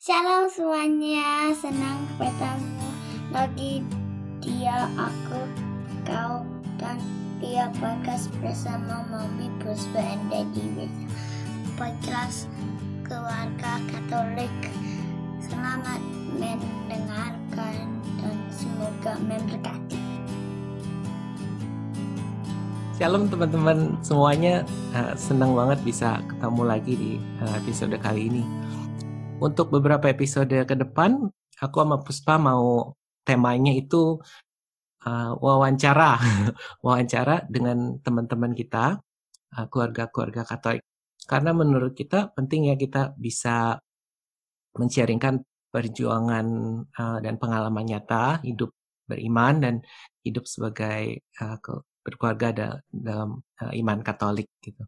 Shalom semuanya, senang bertemu lagi dia aku kau dan dia podcast bersama Mami Puspa Daddy podcast keluarga Katolik. Selamat mendengarkan dan semoga memberkati. Shalom teman-teman semuanya, uh, senang banget bisa ketemu lagi di uh, episode kali ini. Untuk beberapa episode ke depan, aku sama Puspa mau temanya itu uh, wawancara, wawancara dengan teman-teman kita, uh, keluarga-keluarga Katolik. Karena menurut kita penting ya kita bisa men-sharingkan perjuangan uh, dan pengalaman nyata hidup beriman dan hidup sebagai uh, berkeluarga da dalam uh, iman Katolik gitu.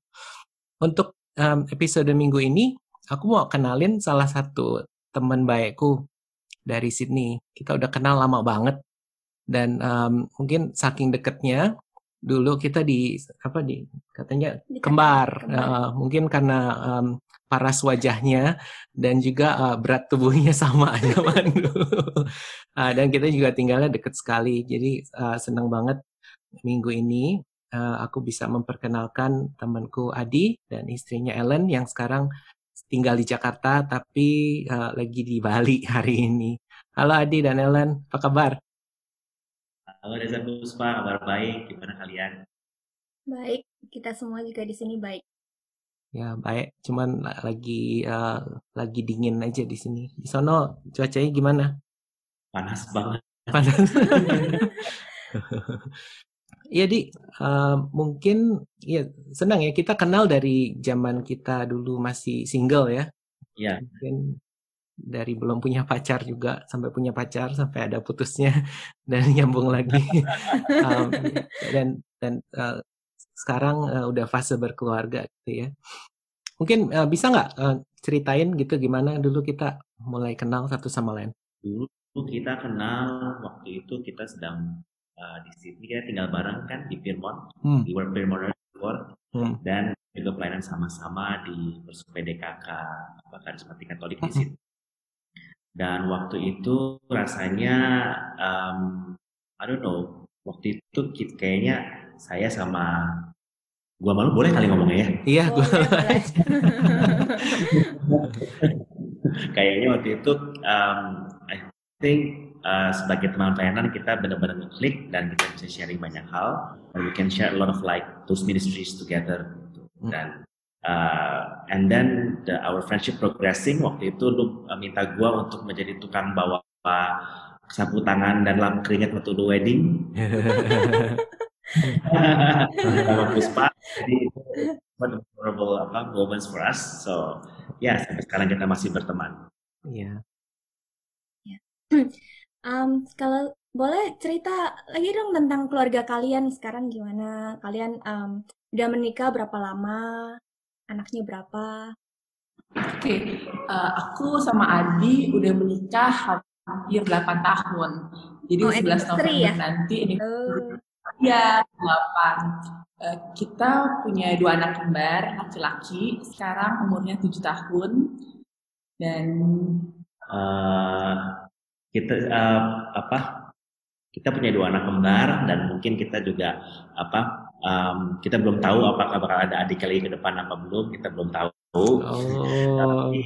Untuk um, episode minggu ini aku mau kenalin salah satu teman baikku dari Sydney. Kita udah kenal lama banget dan um, mungkin saking deketnya dulu kita di apa di katanya di kembar, kembar. Uh, mungkin karena um, paras wajahnya dan juga uh, berat tubuhnya sama zaman dulu uh, dan kita juga tinggalnya deket sekali jadi uh, senang banget minggu ini uh, aku bisa memperkenalkan temanku Adi dan istrinya Ellen yang sekarang tinggal di Jakarta tapi uh, lagi di Bali hari ini. Halo Adi dan Ellen, apa kabar? Halo Reza Puspa, kabar baik. Gimana kalian? Baik, kita semua juga di sini baik. Ya baik, cuman lagi uh, lagi dingin aja di sini. Di sono cuacanya gimana? Panas banget. Panas. Iya di uh, mungkin ya senang ya kita kenal dari zaman kita dulu masih single ya. Iya. Mungkin dari belum punya pacar juga sampai punya pacar sampai ada putusnya dan nyambung lagi. um, dan dan uh, sekarang uh, udah fase berkeluarga gitu ya. Mungkin uh, bisa nggak uh, ceritain gitu gimana dulu kita mulai kenal satu sama lain? Dulu kita kenal waktu itu kita sedang uh, di Sydney kita tinggal bareng kan di Piermont hmm. di World Piermont Resort hmm. dan juga pelayanan sama-sama di PDKK apa karismatik Katolik di hmm. Sydney. Dan waktu itu rasanya um, I don't know waktu itu kayaknya saya sama gua malu boleh kali ngomongnya ya? Iya, gua kayaknya waktu itu um, I think uh, sebagai teman pelayanan kita benar-benar ngeklik dan kita bisa sharing banyak hal. And we can share a lot of like those ministries together. Hmm. dan uh, and then the, our friendship progressing waktu itu lu uh, minta gua untuk menjadi tukang bawa sapu tangan dan lampu keringat waktu the wedding. Sama Puspa. Jadi memorable apa moments for us. So ya yeah, sampai sekarang kita masih berteman. Iya. Yeah. Um, kalau boleh cerita lagi dong tentang keluarga kalian sekarang gimana? Kalian um, udah menikah berapa lama? Anaknya berapa? Oke, uh, aku sama Adi udah menikah hampir 8 tahun. Jadi oh, 11 tahun ya? nanti ini oh. ya 8. Uh, kita punya dua anak kembar laki-laki. Sekarang umurnya 7 tahun dan uh, kita uh, apa kita punya dua anak kembar dan mungkin kita juga apa um, kita belum tahu apakah bakal ada adik kali ke depan apa belum kita belum tahu oh. tapi,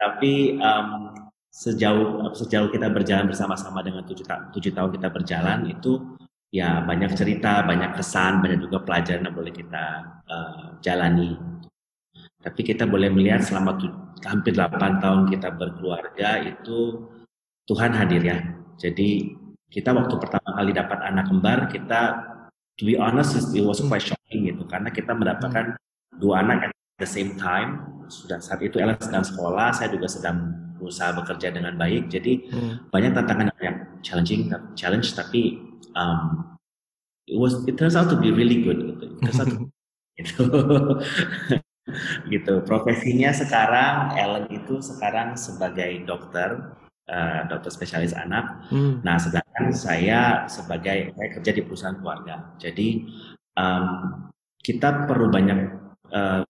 tapi um, sejauh sejauh kita berjalan bersama-sama dengan tujuh, ta tujuh tahun kita berjalan itu ya banyak cerita banyak kesan banyak juga pelajaran yang boleh kita uh, jalani tapi kita boleh melihat selama hampir 8 tahun kita berkeluarga itu Tuhan hadir ya. Jadi kita waktu pertama kali dapat anak kembar, kita to be honest it was quite shocking gitu karena kita mendapatkan dua anak at the same time. Sudah saat itu Ella sedang sekolah, saya juga sedang berusaha bekerja dengan baik. Jadi hmm. banyak tantangan yang challenging, challenge tapi um, it was it turns out to be really good gitu. gitu. gitu. Profesinya sekarang Ellen itu sekarang sebagai dokter uh, dokter spesialis anak. Hmm. Nah, sedangkan saya sebagai saya kerja di perusahaan keluarga. Jadi um, kita perlu banyak uh,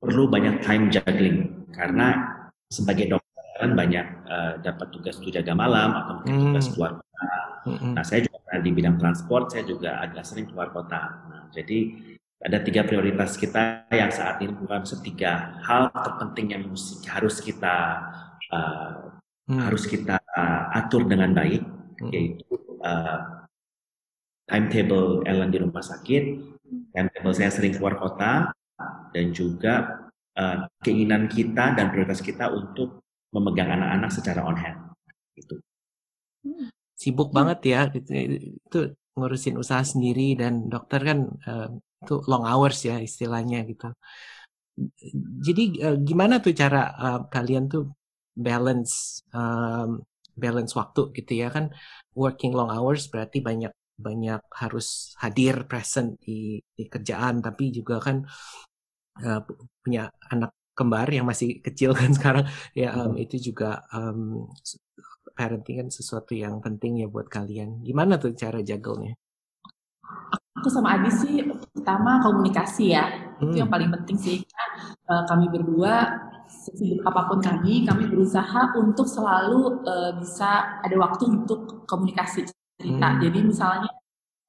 perlu banyak time juggling karena sebagai dokter kan banyak uh, dapat tugas untuk jaga malam atau mungkin hmm. tugas keluar kota. Hmm. Nah, saya juga di bidang transport, saya juga agak sering keluar kota. Nah, jadi ada tiga prioritas kita yang saat ini bukan setiga hal terpenting yang harus kita uh, hmm. harus kita atur dengan baik, hmm. yaitu uh, timetable Ellen di rumah sakit, timetable saya sering keluar kota, dan juga uh, keinginan kita dan prioritas kita untuk memegang anak-anak secara on hand. Itu. Hmm. Sibuk hmm. banget ya, itu, itu ngurusin usaha sendiri dan dokter kan uh, itu long hours ya istilahnya gitu. Jadi uh, gimana tuh cara uh, kalian tuh balance um, balance waktu gitu ya kan. Working long hours berarti banyak banyak harus hadir present di, di kerjaan. Tapi juga kan uh, punya anak kembar yang masih kecil kan sekarang. Ya um, itu juga um, parenting kan sesuatu yang penting ya buat kalian. Gimana tuh cara juggle-nya? Aku sama Adi sih pertama komunikasi ya. Hmm. itu yang paling penting sih. Uh, kami berdua sesibuk apa pun kami kami berusaha untuk selalu uh, bisa ada waktu untuk komunikasi cerita hmm. jadi misalnya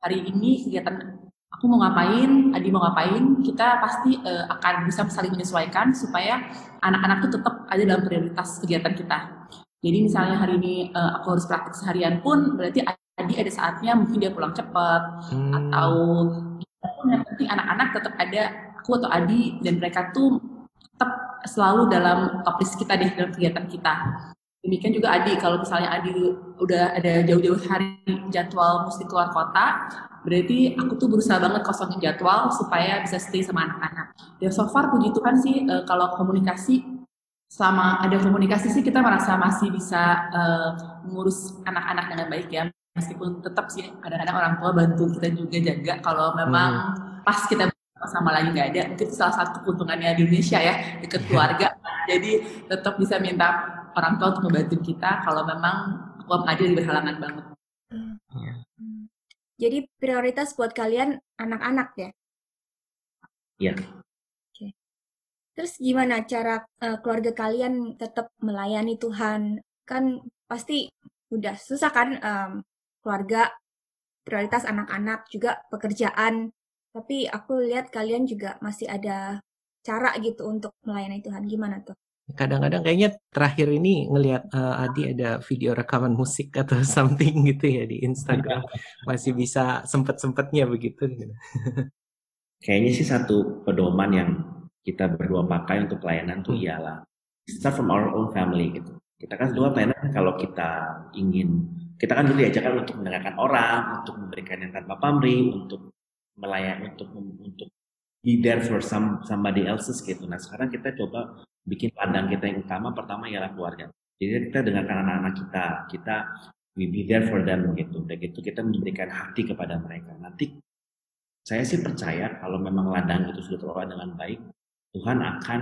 hari ini kegiatan aku mau ngapain, Adi mau ngapain, kita pasti uh, akan bisa saling menyesuaikan supaya anak-anak itu tetap ada dalam prioritas kegiatan kita. Jadi misalnya hari ini uh, aku harus praktik seharian pun berarti Adi ada saatnya mungkin dia pulang cepat hmm. atau yang penting anak-anak tetap ada aku atau Adi dan mereka tuh selalu dalam top list kita deh dalam kegiatan kita. Demikian juga Adi, kalau misalnya Adi udah ada jauh-jauh hari jadwal mesti keluar kota, berarti aku tuh berusaha banget kosongin jadwal supaya bisa stay sama anak-anak. Dan so far puji Tuhan sih uh, kalau komunikasi selama ada komunikasi sih kita merasa masih bisa uh, mengurus anak-anak dengan baik ya. Meskipun tetap sih kadang-kadang orang tua bantu kita juga jaga kalau memang hmm. pas kita sama lagi nggak ada mungkin salah satu keuntungannya di Indonesia ya deket keluarga jadi tetap bisa minta orang tua untuk membantu kita kalau memang aku adil berhalangan banget. Hmm. Jadi prioritas buat kalian anak-anak ya? Iya. Oke. Terus gimana cara uh, keluarga kalian tetap melayani Tuhan? Kan pasti udah susah kan um, keluarga prioritas anak-anak juga pekerjaan. Tapi aku lihat kalian juga masih ada cara gitu untuk melayani Tuhan. Gimana tuh? kadang-kadang kayaknya terakhir ini ngelihat uh, Adi ada video rekaman musik atau something gitu ya di Instagram masih bisa sempet-sempetnya begitu kayaknya sih satu pedoman yang kita berdua pakai untuk pelayanan tuh hmm. ialah start from our own family gitu kita kan dua pelayanan kalau kita ingin kita kan dulu diajarkan untuk mendengarkan orang untuk memberikan yang tanpa pamrih untuk melayani untuk untuk be there for some somebody else's gitu nah sekarang kita coba bikin ladang kita yang utama pertama ialah keluarga. Jadi kita dengarkan anak-anak kita, kita we be there for them gitu. Dan gitu kita memberikan hati kepada mereka. Nanti saya sih percaya kalau memang ladang itu sudah terlola dengan baik, Tuhan akan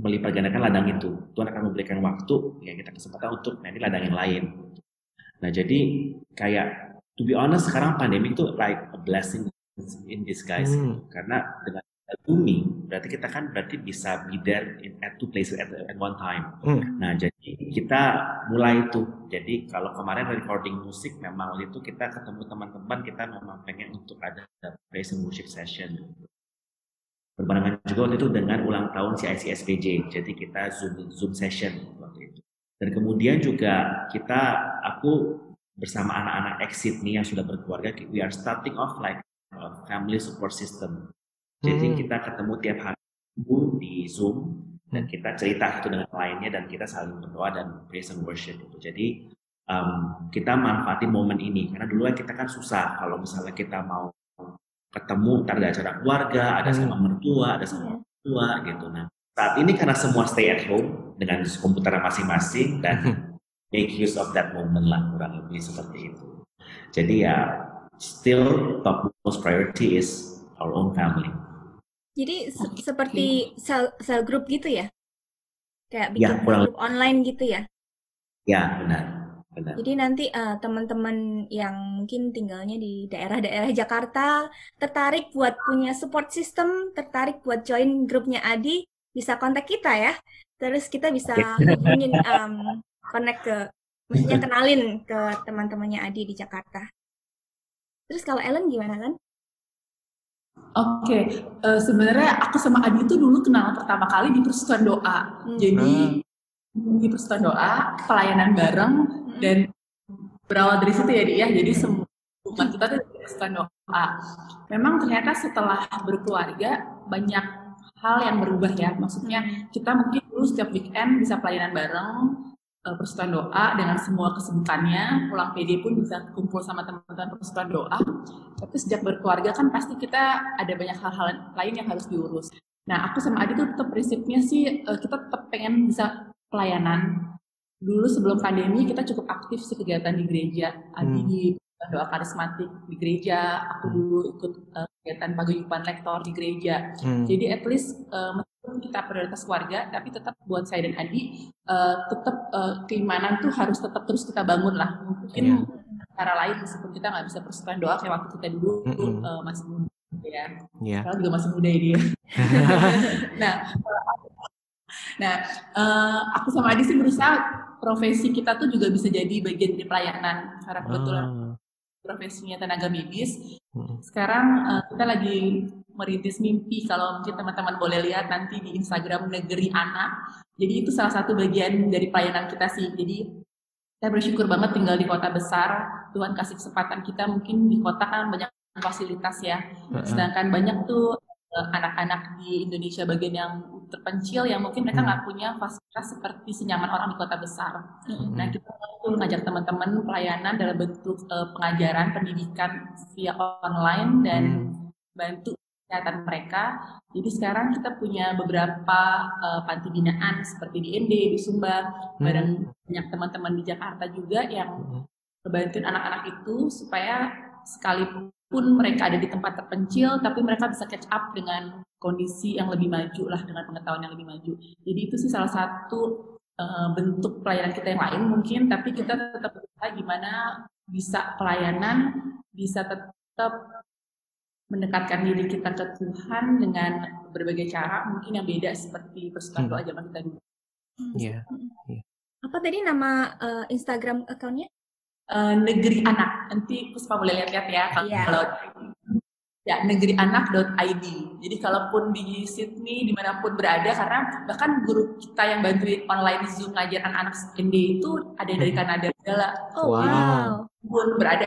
melipat gandakan ladang itu. Tuhan akan memberikan waktu yang kita kesempatan untuk nanti ladang yang lain. Nah jadi kayak to be honest sekarang pandemi itu like a blessing in disguise hmm. karena dengan bumi, berarti kita kan berarti bisa be there in, at two places at, at one time. Hmm. Nah, jadi kita mulai itu. Jadi kalau kemarin recording musik memang waktu itu kita ketemu teman-teman kita memang pengen untuk ada praise and worship session. Berbarengan juga waktu itu dengan ulang tahun CICSPJ. Jadi kita zoom zoom session waktu itu. Dan kemudian juga kita aku bersama anak-anak exit nih yang sudah berkeluarga, we are starting off like a family support system jadi hmm. kita ketemu tiap hari di Zoom dan kita cerita satu dengan lainnya dan kita saling berdoa dan praise and worship itu. Jadi um, kita manfaatin momen ini karena dulu kita kan susah kalau misalnya kita mau ketemu ada acara keluarga, ada sama hmm. mertua, ada sama mertua gitu. Nah saat ini karena semua stay at home dengan komputer masing-masing dan make use of that moment lah kurang lebih seperti itu. Jadi ya still top most priority is our own family. Jadi se seperti sel sel group gitu ya? Kayak bikin ya, grup online gitu ya? Ya, benar. Benar. Jadi nanti uh, teman-teman yang mungkin tinggalnya di daerah-daerah Jakarta tertarik buat punya support system, tertarik buat join grupnya Adi, bisa kontak kita ya. terus kita bisa hubungin um, connect ke maksudnya kenalin ke teman-temannya Adi di Jakarta. Terus kalau Ellen gimana kan? Oke, okay. uh, eh, sebenarnya aku sama Adi itu dulu kenal pertama kali di persekutuan doa. Hmm. Jadi hmm. di persekutuan doa pelayanan bareng hmm. dan berawal dari situ ya dia. Jadi semua kita tuh di persekutuan doa. Memang ternyata setelah berkeluarga banyak hal yang berubah ya. Maksudnya hmm. kita mungkin dulu setiap weekend bisa pelayanan bareng, uh, persekutuan doa dengan semua kesibukannya, pulang PD pun bisa kumpul sama teman-teman persekutuan doa. Tapi sejak berkeluarga kan pasti kita ada banyak hal-hal lain yang harus diurus. Nah, aku sama Adi tuh tetap prinsipnya sih uh, kita tetap pengen bisa pelayanan. Dulu sebelum pandemi kita cukup aktif sih kegiatan di gereja. Adi hmm. di doa karismatik di gereja, aku hmm. dulu ikut uh, kegiatan paguyuban lektor di gereja. Hmm. Jadi at least uh, kita prioritas keluarga, tapi tetap buat saya dan Adi uh, tetap uh, keimanan tuh harus tetap terus kita bangun lah. Mungkin yeah. cara lain meskipun kita nggak bisa persekutuan doa kayak waktu kita dulu mm -hmm. uh, masih muda ya. Yeah. Kalau juga masih muda ya dia. nah, nah uh, aku sama Adi sih berusaha profesi kita tuh juga bisa jadi bagian dari pelayanan karena kebetulan ah profesinya tenaga medis. Hmm. Sekarang uh, kita lagi merintis mimpi kalau mungkin teman-teman boleh lihat nanti di Instagram Negeri Anak. Jadi itu salah satu bagian dari pelayanan kita sih. Jadi saya bersyukur banget tinggal di kota besar. Tuhan kasih kesempatan kita mungkin di kota kan banyak fasilitas ya. Sedangkan banyak tuh eh, anak-anak di Indonesia bagian yang terpencil yang mungkin mereka nggak punya fasilitas seperti senyaman orang di kota besar. Nah kita tuh ngajak teman-teman pelayanan dalam bentuk uh, pengajaran pendidikan via online dan hmm. bantu kesehatan mereka. Jadi sekarang kita punya beberapa uh, panti binaan seperti di ND, di Sumba, hmm. bareng banyak teman-teman di Jakarta juga yang hmm. membantu anak-anak itu supaya sekalipun mereka ada di tempat terpencil, tapi mereka bisa catch up dengan kondisi yang lebih maju lah, dengan pengetahuan yang lebih maju. Jadi itu sih salah satu uh, bentuk pelayanan kita yang lain mungkin, tapi kita tetap berusaha gimana bisa pelayanan bisa tetap mendekatkan diri kita ke Tuhan dengan berbagai cara mungkin yang beda seperti persekutuan hmm. doa zaman kita dulu. Iya. Yeah. Yeah. Apa tadi nama uh, Instagram accountnya? Uh, Negeri Anak. Nanti Puspa boleh lihat-lihat ya yeah. kalau ya negerianak.id. Jadi kalaupun di Sydney di mana pun berada karena bahkan guru kita yang bantuin online Zoom ngajar anak-anak ND itu ada dari Kanada segala. Oh wow. Pun berada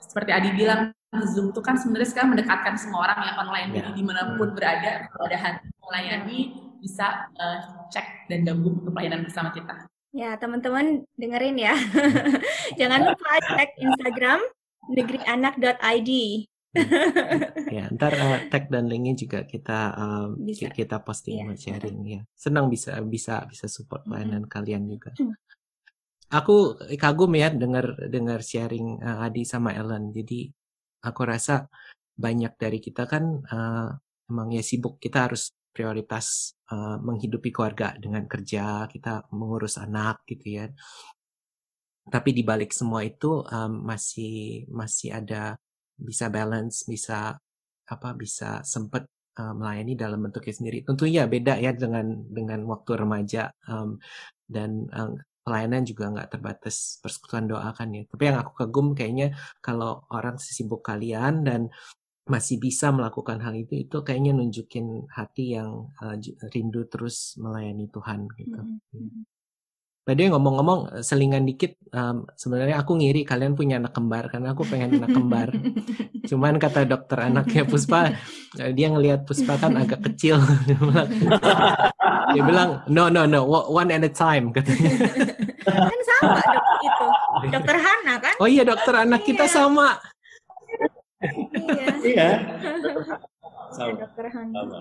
seperti Adi bilang Zoom itu kan sebenarnya sekarang mendekatkan semua orang yang online. Yeah. Jadi di mana pun berada kalau ada hati melayani bisa uh, cek dan gabung untuk pelayanan bersama kita. Ya teman-teman dengerin ya. Jangan lupa cek Instagram negerianak.id ya ntar uh, tag dan linknya juga kita uh, bisa. kita posting yeah. sharing ya senang bisa bisa bisa support pelayanan mm-hmm. kalian juga aku kagum ya dengar dengar sharing uh, Adi sama Ellen jadi aku rasa banyak dari kita kan uh, emang ya sibuk kita harus prioritas uh, menghidupi keluarga dengan kerja kita mengurus anak gitu ya tapi di balik semua itu um, masih masih ada bisa balance, bisa apa bisa sempat uh, melayani dalam bentuknya sendiri. Tentunya beda ya dengan dengan waktu remaja um, dan um, pelayanan juga nggak terbatas persekutuan doa kan ya. Tapi yang aku kagum kayaknya kalau orang sesibuk kalian dan masih bisa melakukan hal itu itu kayaknya nunjukin hati yang uh, rindu terus melayani Tuhan gitu. Mm -hmm. Tadi ngomong-ngomong eh, selingan dikit, um, sebenarnya aku ngiri kalian punya anak kembar karena aku pengen anak kembar. Cuman kata dokter anaknya Puspa, eh, dia ngelihat Puspa kan agak kecil. dia bilang, no no no, one at a time katanya. kan sama dok itu, dokter Hana kan? Oh iya dokter anak kita iya. sama. iya. Iya. Sama. Dokter Hana. Sama.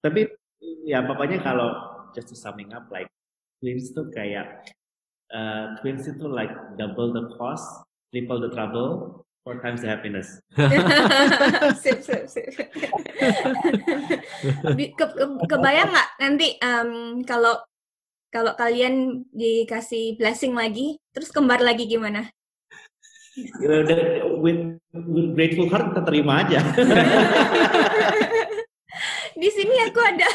Tapi ya pokoknya kalau just to summing up like twins tuh kayak uh, twins itu like double the cost, triple the trouble, four times the happiness. sip, sip, sip. ke, ke, kebayang nggak nanti um, kalau kalau kalian dikasih blessing lagi, terus kembar lagi gimana? with, with grateful heart kita terima aja. Di sini aku ada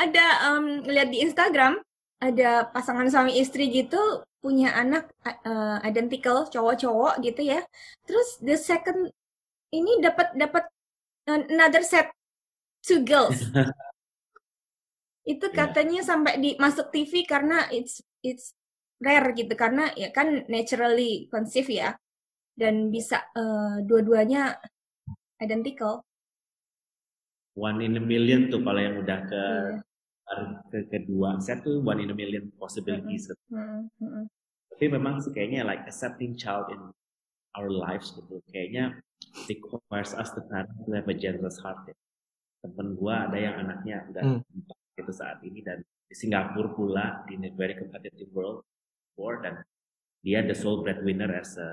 ada um, lihat di Instagram ada pasangan suami istri gitu punya anak uh, identical cowok-cowok gitu ya. Terus the second ini dapat dapat another set two girls. itu iya. katanya yeah. sampai di masuk TV karena it's it's rare gitu karena ya kan naturally conceive ya dan bisa uh, dua-duanya identical. One in a million tuh kalau yang udah ke yeah. Ke kedua set tuh one in a million possibilities. Mm -hmm. Mm -hmm. Tapi memang sih kayaknya like accepting child in our lives gitu kayaknya requires us to have a generous heart ya. Temen gua ada yang anaknya udah mm. itu saat ini dan di Singapura pula di a very competitive world before dan dia the sole breadwinner as a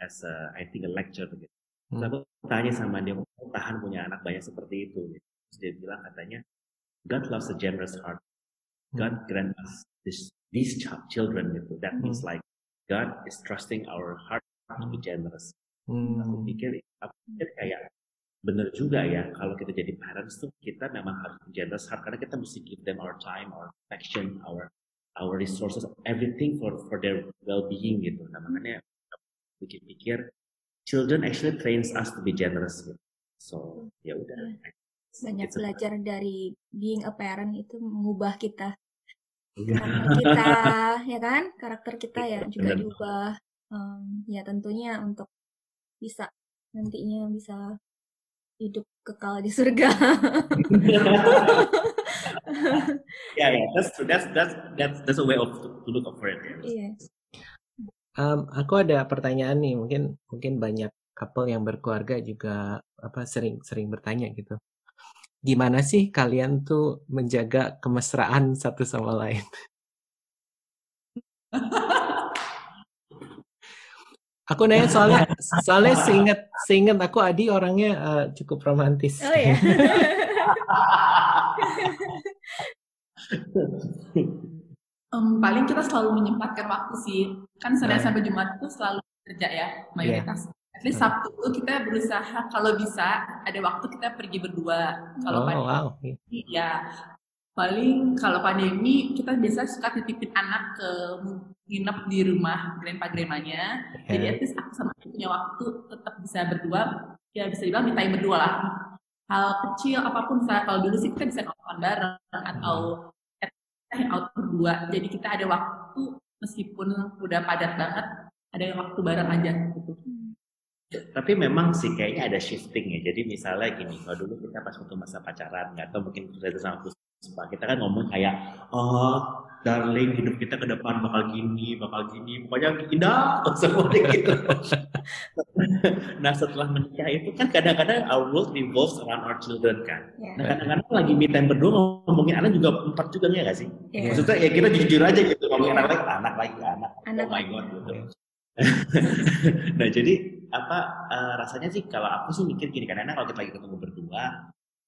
as a I think a lecture gitu. Hmm. Lalu tanya sama dia, mau tahan punya anak banyak seperti itu? Gitu. Terus dia bilang katanya, God loves a generous heart. Hmm. God grant us this, these children gitu. That hmm. means like God is trusting our heart to be generous. Hmm. Aku pikir, aku pikir kayak benar juga ya kalau kita jadi parents tuh kita memang harus generous heart karena kita mesti give them our time, our affection, our our resources, everything for for their well-being gitu. Nah makanya pikir-pikir children actually trains us to be generous gitu. So ya udah. Iya. Banyak It's belajar dari being a parent itu mengubah kita. Iya. Karakter kita, ya kan? Karakter kita ya juga diubah. Um, ya tentunya untuk bisa nantinya bisa hidup kekal di surga. ya, yeah, that's that's that's that's that's a way of to look for it. Yeah. Um, aku ada pertanyaan nih, mungkin mungkin banyak couple yang berkeluarga juga apa sering sering bertanya gitu. Gimana sih kalian tuh menjaga kemesraan satu sama lain? aku nanya soalnya soalnya seingat seingat aku Adi orangnya uh, cukup romantis. Oh ya. Um, paling kita selalu menyempatkan waktu sih. Kan Senin nah. sampai Jumat itu selalu kerja ya mayoritas. Yeah. Least Sabtu itu kita berusaha kalau bisa ada waktu kita pergi berdua. Kalau oh, pandemi, wow. ya paling kalau pandemi kita biasa suka titipin anak ke nginep di rumah grandpa grandmanya. Yeah. Jadi at least aku sama punya waktu tetap bisa berdua. Ya bisa dibilang time berdua lah. Hal kecil apa pun saya kalau dulu sih kita bisa nonton bareng atau out berdua jadi kita ada waktu meskipun udah padat banget ada waktu bareng aja tapi memang sih kayaknya ada shifting ya. Jadi misalnya gini kalau dulu kita pas waktu masa pacaran nggak tahu mungkin kita sama Puspa kita kan ngomong kayak oh darling hidup kita ke depan bakal gini bakal gini. Pokoknya indah semuanya gitu. Nah setelah menikah itu kan kadang-kadang our world revolves around our children kan. Yeah. nah kadang-kadang lagi meet time berdua ngomongin anak juga empat juga ya gak sih? Yeah. maksudnya ya kita jujur aja gitu ngomongin anak lagi anak lagi anak, anak. oh my god gitu. Nah jadi apa uh, rasanya sih kalau aku sih mikir gini kadang-kadang kalau kita lagi ketemu berdua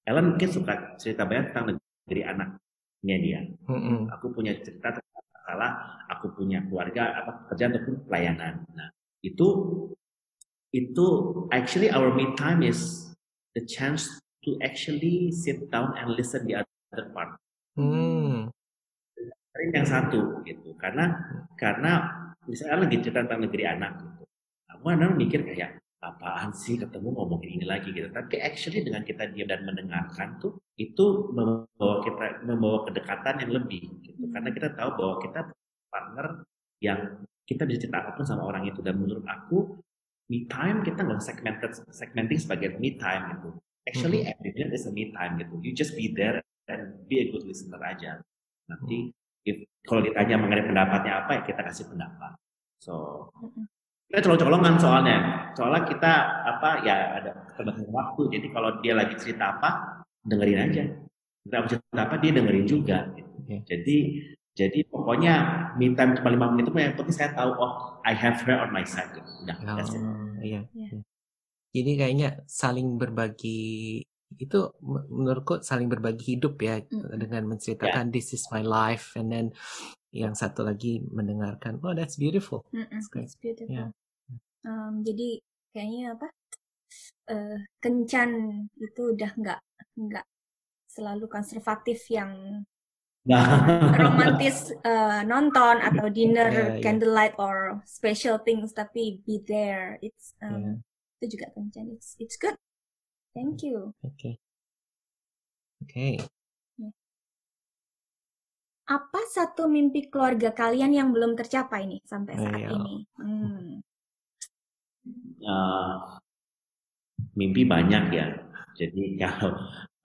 Ellen mungkin suka cerita banyak tentang negeri anak nya dia. Mm-hmm. Aku punya cerita tentang masalah aku punya keluarga apa kerjaan ataupun pelayanan. Nah, itu itu actually our me time is the chance to actually sit down and listen the other part. Hmm. Yang satu gitu. Karena karena misalnya lagi cerita tentang negeri anak gitu. Aku kadang mikir kayak apaan sih ketemu ngomongin ini lagi gitu. Tapi actually dengan kita diam dan mendengarkan tuh itu membawa kita membawa kedekatan yang lebih gitu. Karena kita tahu bahwa kita partner yang kita bisa cerita apa pun sama orang itu dan menurut aku me time kita nggak segmented segmenting sebagai me time gitu. Actually mm -hmm. every minute is a me time gitu. You just be there and be a good listener aja. Nanti if kalau ditanya mengenai pendapatnya apa ya kita kasih pendapat. So kita colong-colongan soalnya soalnya kita apa ya ada keterbatasan waktu jadi kalau dia lagi cerita apa dengerin aja kita cerita apa dia dengerin juga gitu. okay. jadi jadi pokoknya minta cuma lima menit itu yang penting saya tahu oh I have her on my side gitu. udah oh, iya. iya jadi kayaknya saling berbagi itu menurutku saling berbagi hidup ya mm. dengan menceritakan yeah. this is my life and then yang satu lagi mendengarkan oh that's beautiful mm -mm, that's beautiful yeah um, jadi kayaknya apa uh, kencan itu udah nggak nggak selalu konservatif yang romantis uh, nonton atau dinner yeah, yeah. candlelight or special things tapi be there it's um, yeah. itu juga penting it's it's good thank you oke okay. oke okay. apa satu mimpi keluarga kalian yang belum tercapai nih sampai saat Ayo. ini hmm. Uh, mimpi banyak ya jadi kalau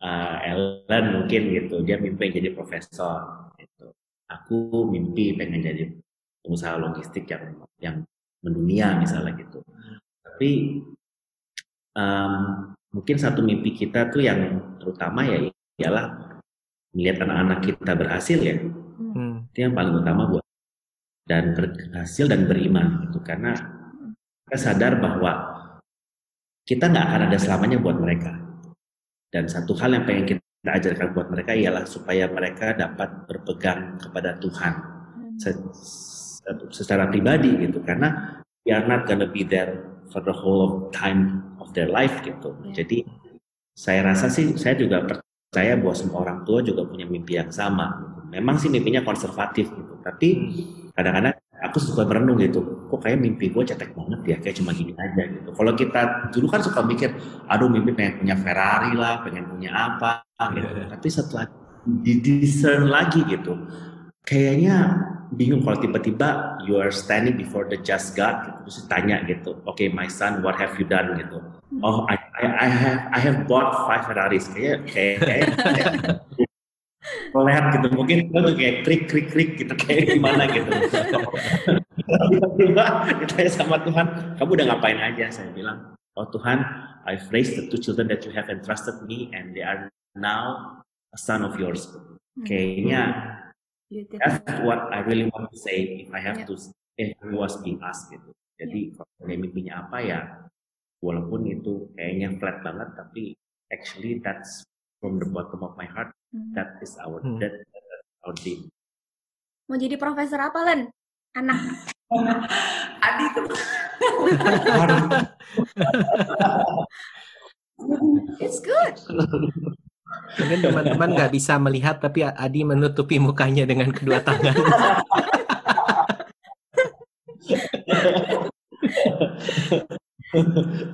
uh, Ellen mungkin gitu dia mimpi jadi profesor gitu. aku mimpi pengen jadi pengusaha logistik yang yang mendunia misalnya gitu tapi um, mungkin satu mimpi kita tuh yang terutama ya ialah melihat anak-anak kita berhasil ya hmm. itu yang paling utama buat dan berhasil dan beriman gitu karena kita sadar bahwa kita nggak akan ada selamanya buat mereka dan satu hal yang pengen kita ajarkan buat mereka ialah supaya mereka dapat berpegang kepada Tuhan hmm. secara pribadi gitu karena we are not gonna be there for the whole of time of their life gitu. Yeah. Jadi saya rasa sih saya juga percaya bahwa semua orang tua juga punya mimpi yang sama. Gitu. Memang sih mimpinya konservatif gitu, tapi hmm. kadang-kadang aku suka merenung gitu kok kayak mimpi gue cetek banget ya kayak cuma gini aja gitu. Kalau kita dulu kan suka mikir aduh mimpi pengen punya Ferrari lah pengen punya apa gitu. Yeah. tapi setelah di discern lagi gitu kayaknya bingung kalau tiba-tiba you are standing before the just God gitu terus tanya gitu oke okay, my son what have you done? gitu. Hmm. oh I, I, I have I have bought five Ferraris. Kayak kayak, kayak melihat gitu mungkin itu tuh kayak krik krik krik gitu kayak gimana gitu. Tiba-tiba ditanya sama Tuhan kamu udah ngapain aja? Saya bilang oh Tuhan I've raised the two children that you have entrusted me and they are now a son of yours. Kayaknya that's what I really want to say if I have to if I was being asked gitu. Jadi kalau mimpinya apa ya walaupun itu kayaknya flat banget tapi actually that's from the bottom of my heart. Hmm. That is our hmm. that, that our dream. Mau jadi profesor apa, Len? Anak. Adi itu. It's good. Mungkin teman-teman nggak bisa melihat, tapi Adi menutupi mukanya dengan kedua tangan.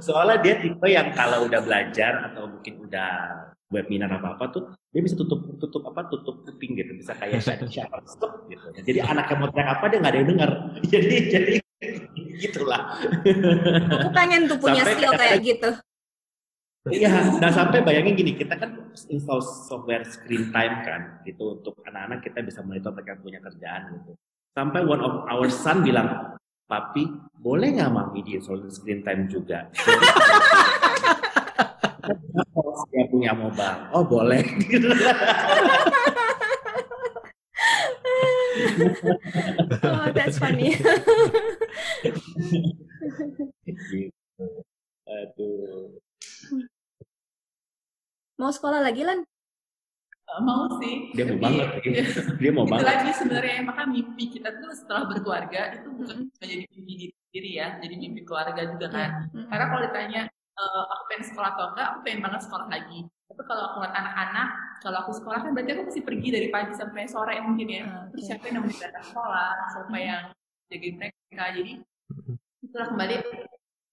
Soalnya dia tipe yang kalau udah belajar atau mungkin udah webinar apa apa tuh dia bisa tutup tutup apa tutup kuping gitu. Bisa kayak siapa stop gitu. Jadi anak yang mau teriak apa dia nggak ada yang dengar jadi jadi gitulah. Aku pengen tuh punya sampai skill kayak gitu. Iya, nah sampai bayangin gini, kita kan install software screen time kan, gitu untuk anak-anak kita bisa monitor mereka punya kerjaan gitu. Sampai one of our son bilang, papi boleh nggak mami di install screen time juga? punya mobile. Oh boleh. oh, that's funny. Aduh. Mau sekolah lagi, Lan? Uh, mau sih. Dia mau banget. Dia mau banget. lagi sebenarnya, maka mimpi kita tuh setelah berkeluarga itu bukan menjadi mimpi diri sendiri ya, jadi mimpi keluarga juga kan. Yeah. Karena kalau ditanya uh, aku pengen sekolah atau enggak, aku pengen banget sekolah lagi. Tapi kalau aku ngeliat anak-anak, kalau aku sekolah kan berarti aku mesti pergi dari pagi sampai sore mungkin ya. Okay. Terus siapa yang nemenin datang sekolah, siapa yang jagain mereka. Jadi itulah kembali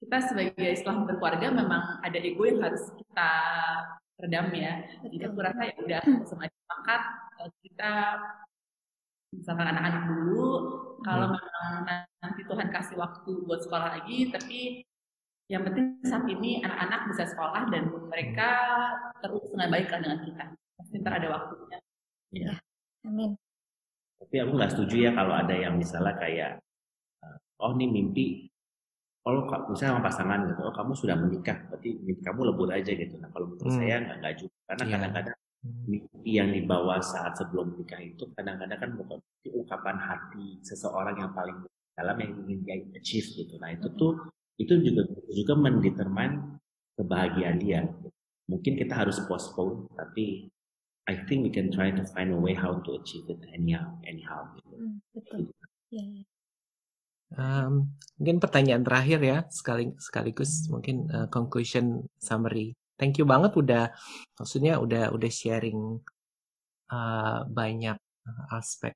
kita sebagai setelah berkeluarga memang ada ego yang harus kita redam ya. Jadi aku rasa ya udah semacam makat eh, kita misalkan anak-anak dulu kalau hmm. memang nanti Tuhan kasih waktu buat sekolah lagi tapi yang penting saat ini anak-anak bisa sekolah dan mereka terus dengan baik dengan kita. Pasti ntar ada waktunya. Ya. Amin. Tapi aku nggak setuju ya kalau ada yang misalnya kayak, eh, oh ini mimpi, kalau oh, misalnya sama pasangan gitu, oh kamu sudah menikah, berarti mimpi kamu lebur aja gitu. Nah kalau menurut hmm. saya nggak nggak juga, karena yeah. kadang-kadang hmm. mimpi yang dibawa saat sebelum menikah itu kadang-kadang kan bukan ungkapan hati seseorang yang paling dalam yang ingin dia achieve gitu. Nah itu tuh itu juga juga mendetermine kebahagiaan dia. Mungkin kita harus postpone, tapi I think we can try to find a way how to achieve it anyhow, anyhow. Gitu. Hmm, betul. Yeah. Um, mungkin pertanyaan terakhir ya, sekali sekaligus mungkin uh, conclusion summary thank you banget udah maksudnya udah udah sharing uh, banyak aspek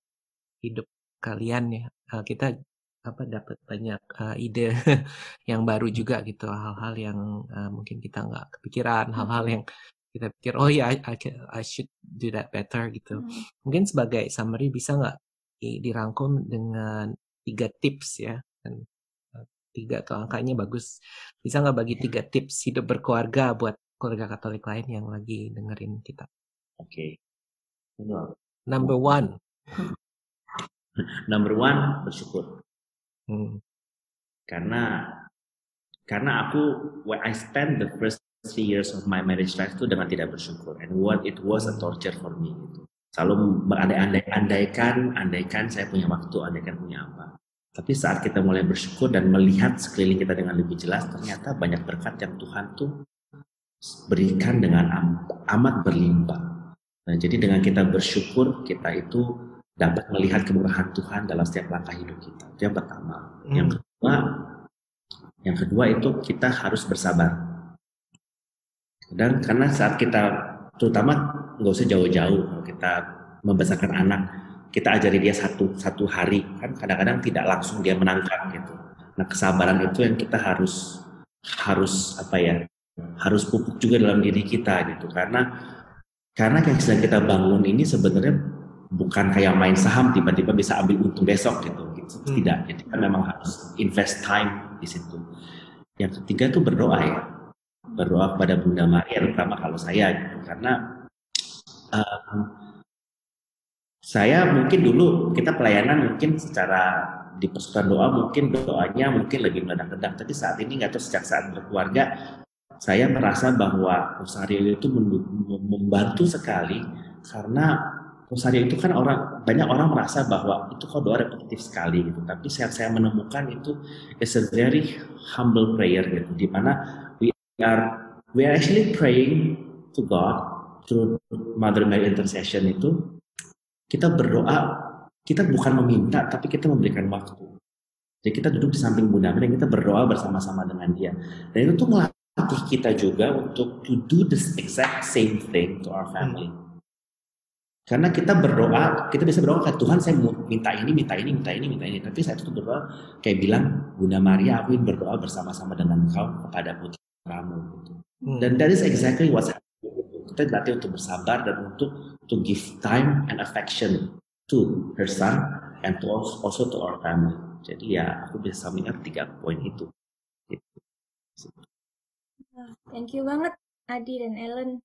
hidup kalian ya. Uh, kita apa dapat banyak uh, ide yang baru juga gitu hal-hal yang uh, mungkin kita nggak kepikiran hal-hal yang kita pikir oh ya yeah, I, I, I should do that better gitu. Hmm. mungkin sebagai summary bisa nggak dirangkum dengan tiga tips ya dan uh, tiga atau angkanya bagus. Bisa nggak bagi tiga tips hidup berkeluarga buat keluarga Katolik lain yang lagi dengerin kita? Oke. Okay. number one. Number one bersyukur hmm. karena karena aku when I spend the first three years of my marriage life itu dengan tidak bersyukur and what it was a torture for me gitu. Selalu berandai-andai, andaikan, andaikan saya punya waktu, andaikan punya apa. Tapi saat kita mulai bersyukur dan melihat sekeliling kita dengan lebih jelas, ternyata banyak berkat yang Tuhan tuh berikan dengan amat berlimpah. Nah, jadi dengan kita bersyukur, kita itu dapat melihat kemurahan Tuhan dalam setiap langkah hidup kita. Itu yang pertama. Hmm. Yang kedua, yang kedua itu kita harus bersabar dan karena saat kita terutama nggak usah jauh-jauh kalau kita membesarkan anak, kita ajari dia satu satu hari kan kadang-kadang tidak langsung dia menangkap gitu. Nah kesabaran itu yang kita harus harus apa ya harus pupuk juga dalam diri kita gitu karena karena yang sedang kita bangun ini sebenarnya bukan kayak main saham tiba-tiba bisa ambil untung besok gitu, gitu. Hmm. tidak jadi kan memang harus invest time di situ yang ketiga itu berdoa ya berdoa kepada Bunda Maria terutama kalau saya gitu karena um, saya mungkin dulu kita pelayanan mungkin secara di persekutuan doa mungkin doanya mungkin lebih meledak-ledak tapi saat ini nggak tahu sejak saat berkeluarga saya merasa bahwa Rosario itu membantu sekali karena Rosario itu kan orang banyak orang merasa bahwa itu kok doa repetitif sekali gitu. Tapi saat saya menemukan itu is a very humble prayer gitu. Di mana we are we are actually praying to God through Mother Mary intercession itu. Kita berdoa kita bukan meminta tapi kita memberikan waktu. Jadi kita duduk di samping Bunda Mary kita berdoa bersama-sama dengan dia. Dan itu tuh melatih kita juga untuk to do this exact same thing to our family karena kita berdoa, kita bisa berdoa kayak Tuhan saya minta ini, minta ini, minta ini, minta ini. Tapi saya itu berdoa kayak bilang, Bunda Maria, aku ingin berdoa bersama-sama dengan engkau kepada putri kamu gitu. Hmm. Dan that is exactly what's happening. Kita dilatih untuk bersabar dan untuk to give time and affection to her son and to also to our family. Jadi ya aku bisa summing up tiga poin itu. Gitu. Thank you banget Adi dan Ellen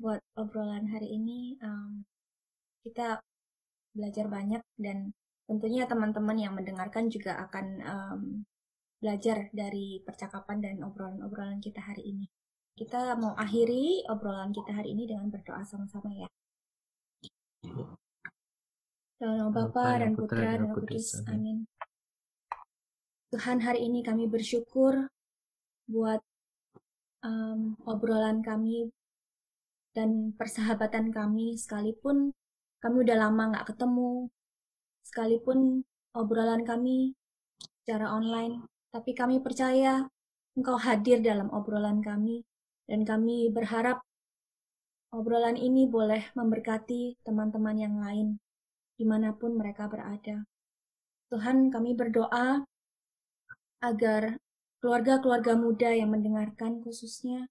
buat obrolan hari ini. Um, kita belajar banyak dan tentunya teman-teman yang mendengarkan juga akan um, belajar dari percakapan dan obrolan-obrolan kita hari ini. Kita mau akhiri obrolan kita hari ini dengan berdoa sama-sama ya. Dalam Bapa dan Putra dan Kudus. Amin. Tuhan hari ini kami bersyukur buat um, obrolan kami dan persahabatan kami sekalipun kami udah lama nggak ketemu sekalipun obrolan kami secara online tapi kami percaya Engkau hadir dalam obrolan kami, dan kami berharap obrolan ini boleh memberkati teman-teman yang lain, di mana pun mereka berada. Tuhan, kami berdoa agar keluarga-keluarga muda yang mendengarkan khususnya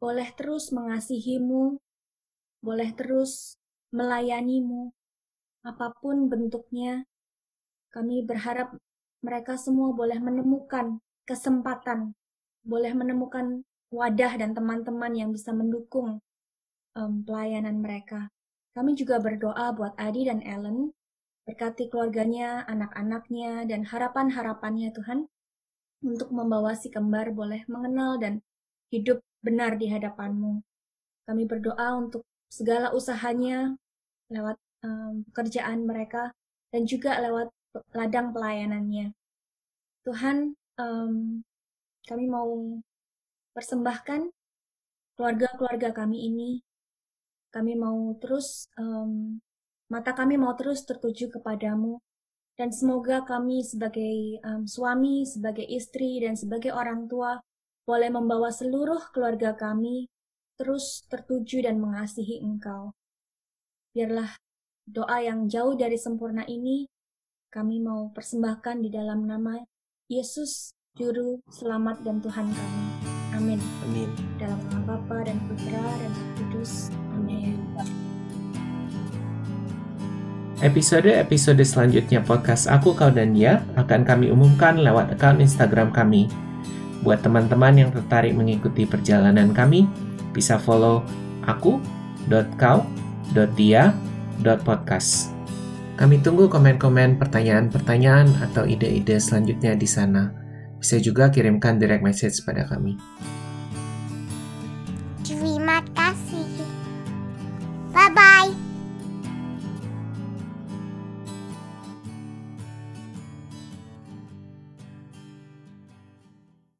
boleh terus mengasihimu, boleh terus melayanimu, apa pun bentuknya. Kami berharap mereka semua boleh menemukan kesempatan, boleh menemukan wadah dan teman-teman yang bisa mendukung um, pelayanan mereka. Kami juga berdoa buat Adi dan Ellen, berkati keluarganya, anak-anaknya, dan harapan-harapannya Tuhan, untuk membawa si kembar boleh mengenal dan hidup benar di hadapanmu. Kami berdoa untuk segala usahanya lewat um, pekerjaan mereka dan juga lewat ladang pelayanannya. Tuhan, um, kami mau persembahkan keluarga-keluarga kami ini. Kami mau terus, um, mata kami mau terus tertuju kepadamu. Dan semoga kami sebagai um, suami, sebagai istri, dan sebagai orang tua boleh membawa seluruh keluarga kami terus tertuju dan mengasihi Engkau. Biarlah doa yang jauh dari sempurna ini kami mau persembahkan di dalam nama Yesus, Juru Selamat dan Tuhan kami. Amin. Amin. Dalam nama Bapa dan Putra dan Roh Kudus. Amin. Episode-episode selanjutnya podcast Aku, Kau, dan Dia akan kami umumkan lewat akun Instagram kami. Buat teman-teman yang tertarik mengikuti perjalanan kami, bisa follow aku.kau.dia.podcast. Kami tunggu komen-komen, pertanyaan-pertanyaan, atau ide-ide selanjutnya di sana. Bisa juga kirimkan direct message pada kami.